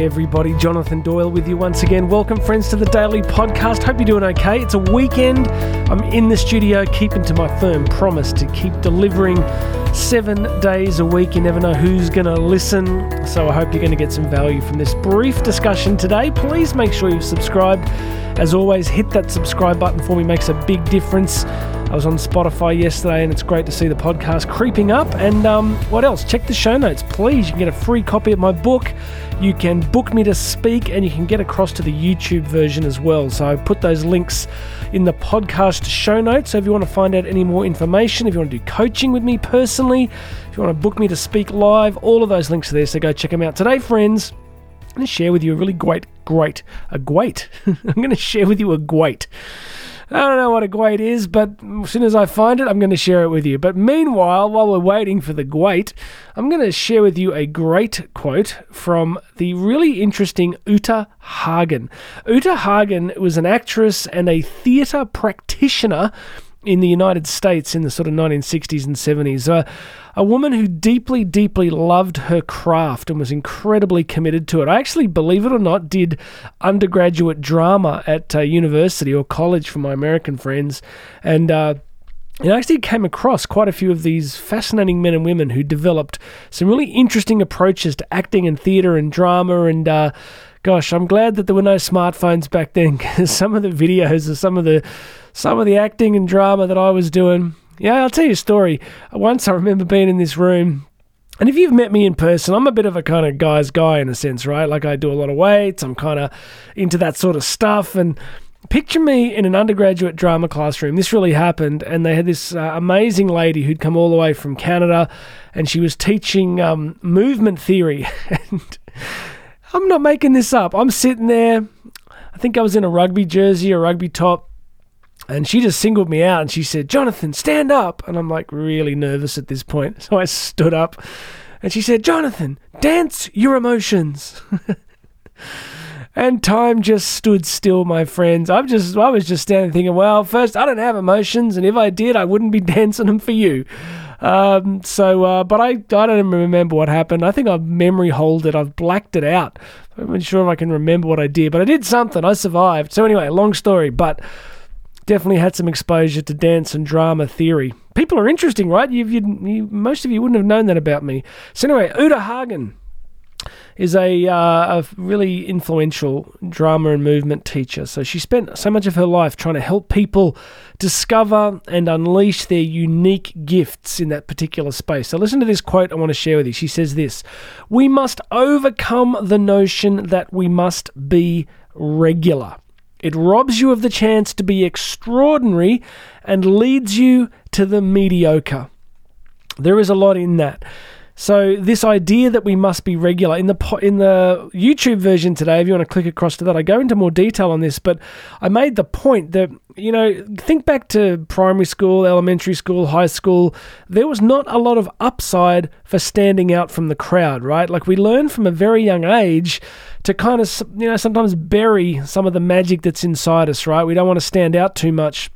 Everybody, Jonathan Doyle with you once again. Welcome, friends, to the Daily Podcast. Hope you're doing okay. It's a weekend. I'm in the studio, keeping to my firm promise to keep delivering seven days a week. You never know who's going to listen, so I hope you're going to get some value from this brief discussion today. Please make sure you've subscribed. As always, hit that subscribe button for me, makes a big difference. I was on Spotify yesterday, and it's great to see the podcast creeping up. And um, what else? Check the show notes, please. You can get a free copy of my book. You can book me to speak, and you can get across to the YouTube version as well. So I put those links in the podcast show notes. So if you want to find out any more information, if you want to do coaching with me personally, if you want to book me to speak live, all of those links are there. So go check them out today, friends. I'm going to share with you a really great, great, a great. I'm going to share with you a great. I don't know what a great is, but as soon as I find it, I'm going to share it with you. But meanwhile, while we're waiting for the great, I'm going to share with you a great quote from the really interesting Uta Hagen. Uta Hagen was an actress and a theatre practitioner in the United States in the sort of 1960s and 70s. Uh, a woman who deeply, deeply loved her craft and was incredibly committed to it. I actually, believe it or not, did undergraduate drama at uh, university or college for my American friends. And, uh, and I actually came across quite a few of these fascinating men and women who developed some really interesting approaches to acting and theatre and drama and uh, gosh, I'm glad that there were no smartphones back then because some of the videos of some of the some of the acting and drama that I was doing. Yeah, I'll tell you a story. Once I remember being in this room. And if you've met me in person, I'm a bit of a kind of guy's guy in a sense, right? Like I do a lot of weights, I'm kind of into that sort of stuff. And picture me in an undergraduate drama classroom. This really happened. And they had this uh, amazing lady who'd come all the way from Canada and she was teaching um, movement theory. and I'm not making this up. I'm sitting there. I think I was in a rugby jersey, a rugby top. And she just singled me out and she said, Jonathan, stand up. And I'm like really nervous at this point. So I stood up and she said, Jonathan, dance your emotions. and time just stood still, my friends. I'm just, I was just standing thinking, well, first, I don't have emotions. And if I did, I wouldn't be dancing them for you. Um, so, uh, but I, I don't remember what happened. I think I've memory hold it. I've blacked it out. I'm not sure if I can remember what I did, but I did something. I survived. So anyway, long story, but definitely had some exposure to dance and drama theory. People are interesting, right? You've, you, most of you wouldn't have known that about me. So anyway, Uta Hagen is a, uh, a really influential drama and movement teacher. So she spent so much of her life trying to help people discover and unleash their unique gifts in that particular space. So listen to this quote I want to share with you. She says this We must overcome the notion that we must be regular. It robs you of the chance to be extraordinary and leads you to the mediocre. There is a lot in that. So this idea that we must be regular in the in the YouTube version today, if you want to click across to that, I go into more detail on this. But I made the point that you know, think back to primary school, elementary school, high school. There was not a lot of upside for standing out from the crowd, right? Like we learn from a very young age to kind of you know sometimes bury some of the magic that's inside us, right? We don't want to stand out too much.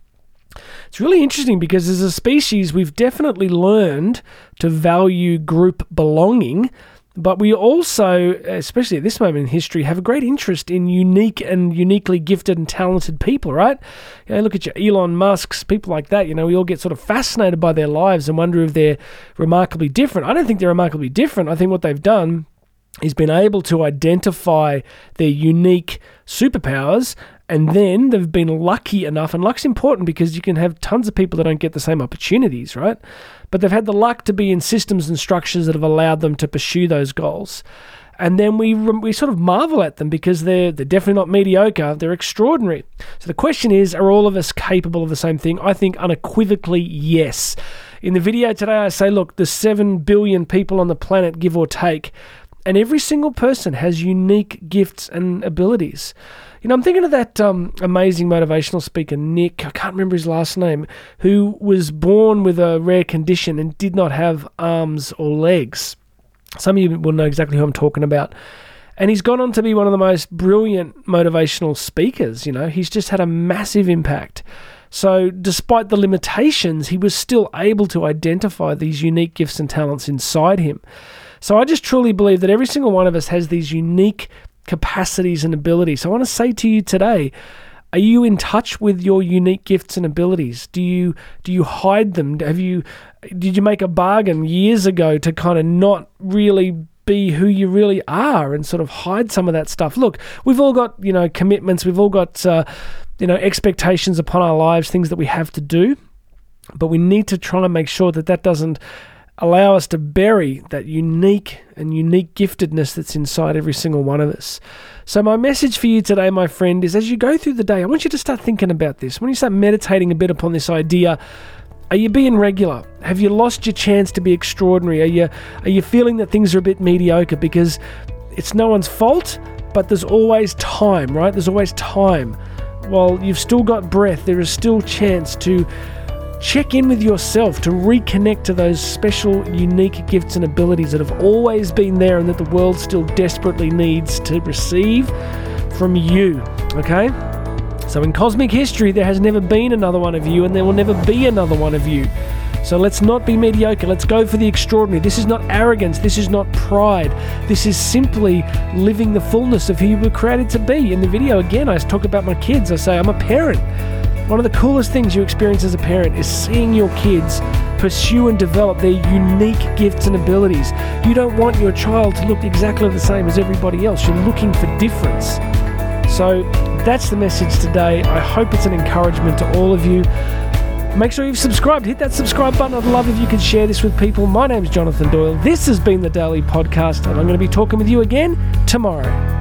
It's really interesting because as a species, we've definitely learned to value group belonging, but we also, especially at this moment in history, have a great interest in unique and uniquely gifted and talented people, right? You know, look at your Elon Musk's, people like that. You know, we all get sort of fascinated by their lives and wonder if they're remarkably different. I don't think they're remarkably different. I think what they've done is been able to identify their unique superpowers and then they've been lucky enough, and luck's important because you can have tons of people that don't get the same opportunities, right? But they've had the luck to be in systems and structures that have allowed them to pursue those goals. And then we we sort of marvel at them because they're they're definitely not mediocre. They're extraordinary. So the question is, are all of us capable of the same thing? I think unequivocally yes. In the video today, I say, look, the seven billion people on the planet, give or take, and every single person has unique gifts and abilities. You know, I'm thinking of that um, amazing motivational speaker, Nick, I can't remember his last name, who was born with a rare condition and did not have arms or legs. Some of you will know exactly who I'm talking about. And he's gone on to be one of the most brilliant motivational speakers. You know, he's just had a massive impact. So, despite the limitations, he was still able to identify these unique gifts and talents inside him. So, I just truly believe that every single one of us has these unique capacities and abilities. So I want to say to you today, are you in touch with your unique gifts and abilities? Do you do you hide them? Have you did you make a bargain years ago to kind of not really be who you really are and sort of hide some of that stuff? Look, we've all got you know commitments. We've all got uh, you know expectations upon our lives, things that we have to do, but we need to try and make sure that that doesn't allow us to bury that unique and unique giftedness that's inside every single one of us. So, my message for you today, my friend, is as you go through the day, I want you to start thinking about this. When you start meditating a bit upon this idea, are you being regular? Have you lost your chance to be extraordinary? Are you are you feeling that things are a bit mediocre because it's no one's fault, but there's always time, right? There's always time. While you've still got breath, there is still chance to check in with yourself to reconnect to those special, unique gifts and abilities that have always been there and that the world still desperately needs to receive from you. Okay? So, in cosmic history, there has never been another one of you, and there will never be another one of you. So let's not be mediocre. Let's go for the extraordinary. This is not arrogance. This is not pride. This is simply living the fullness of who you were created to be. In the video, again, I talk about my kids. I say, I'm a parent. One of the coolest things you experience as a parent is seeing your kids pursue and develop their unique gifts and abilities. You don't want your child to look exactly the same as everybody else. You're looking for difference. So that's the message today. I hope it's an encouragement to all of you. Make sure you've subscribed. Hit that subscribe button. I'd love if you could share this with people. My name's Jonathan Doyle. This has been the Daily Podcast, and I'm going to be talking with you again tomorrow.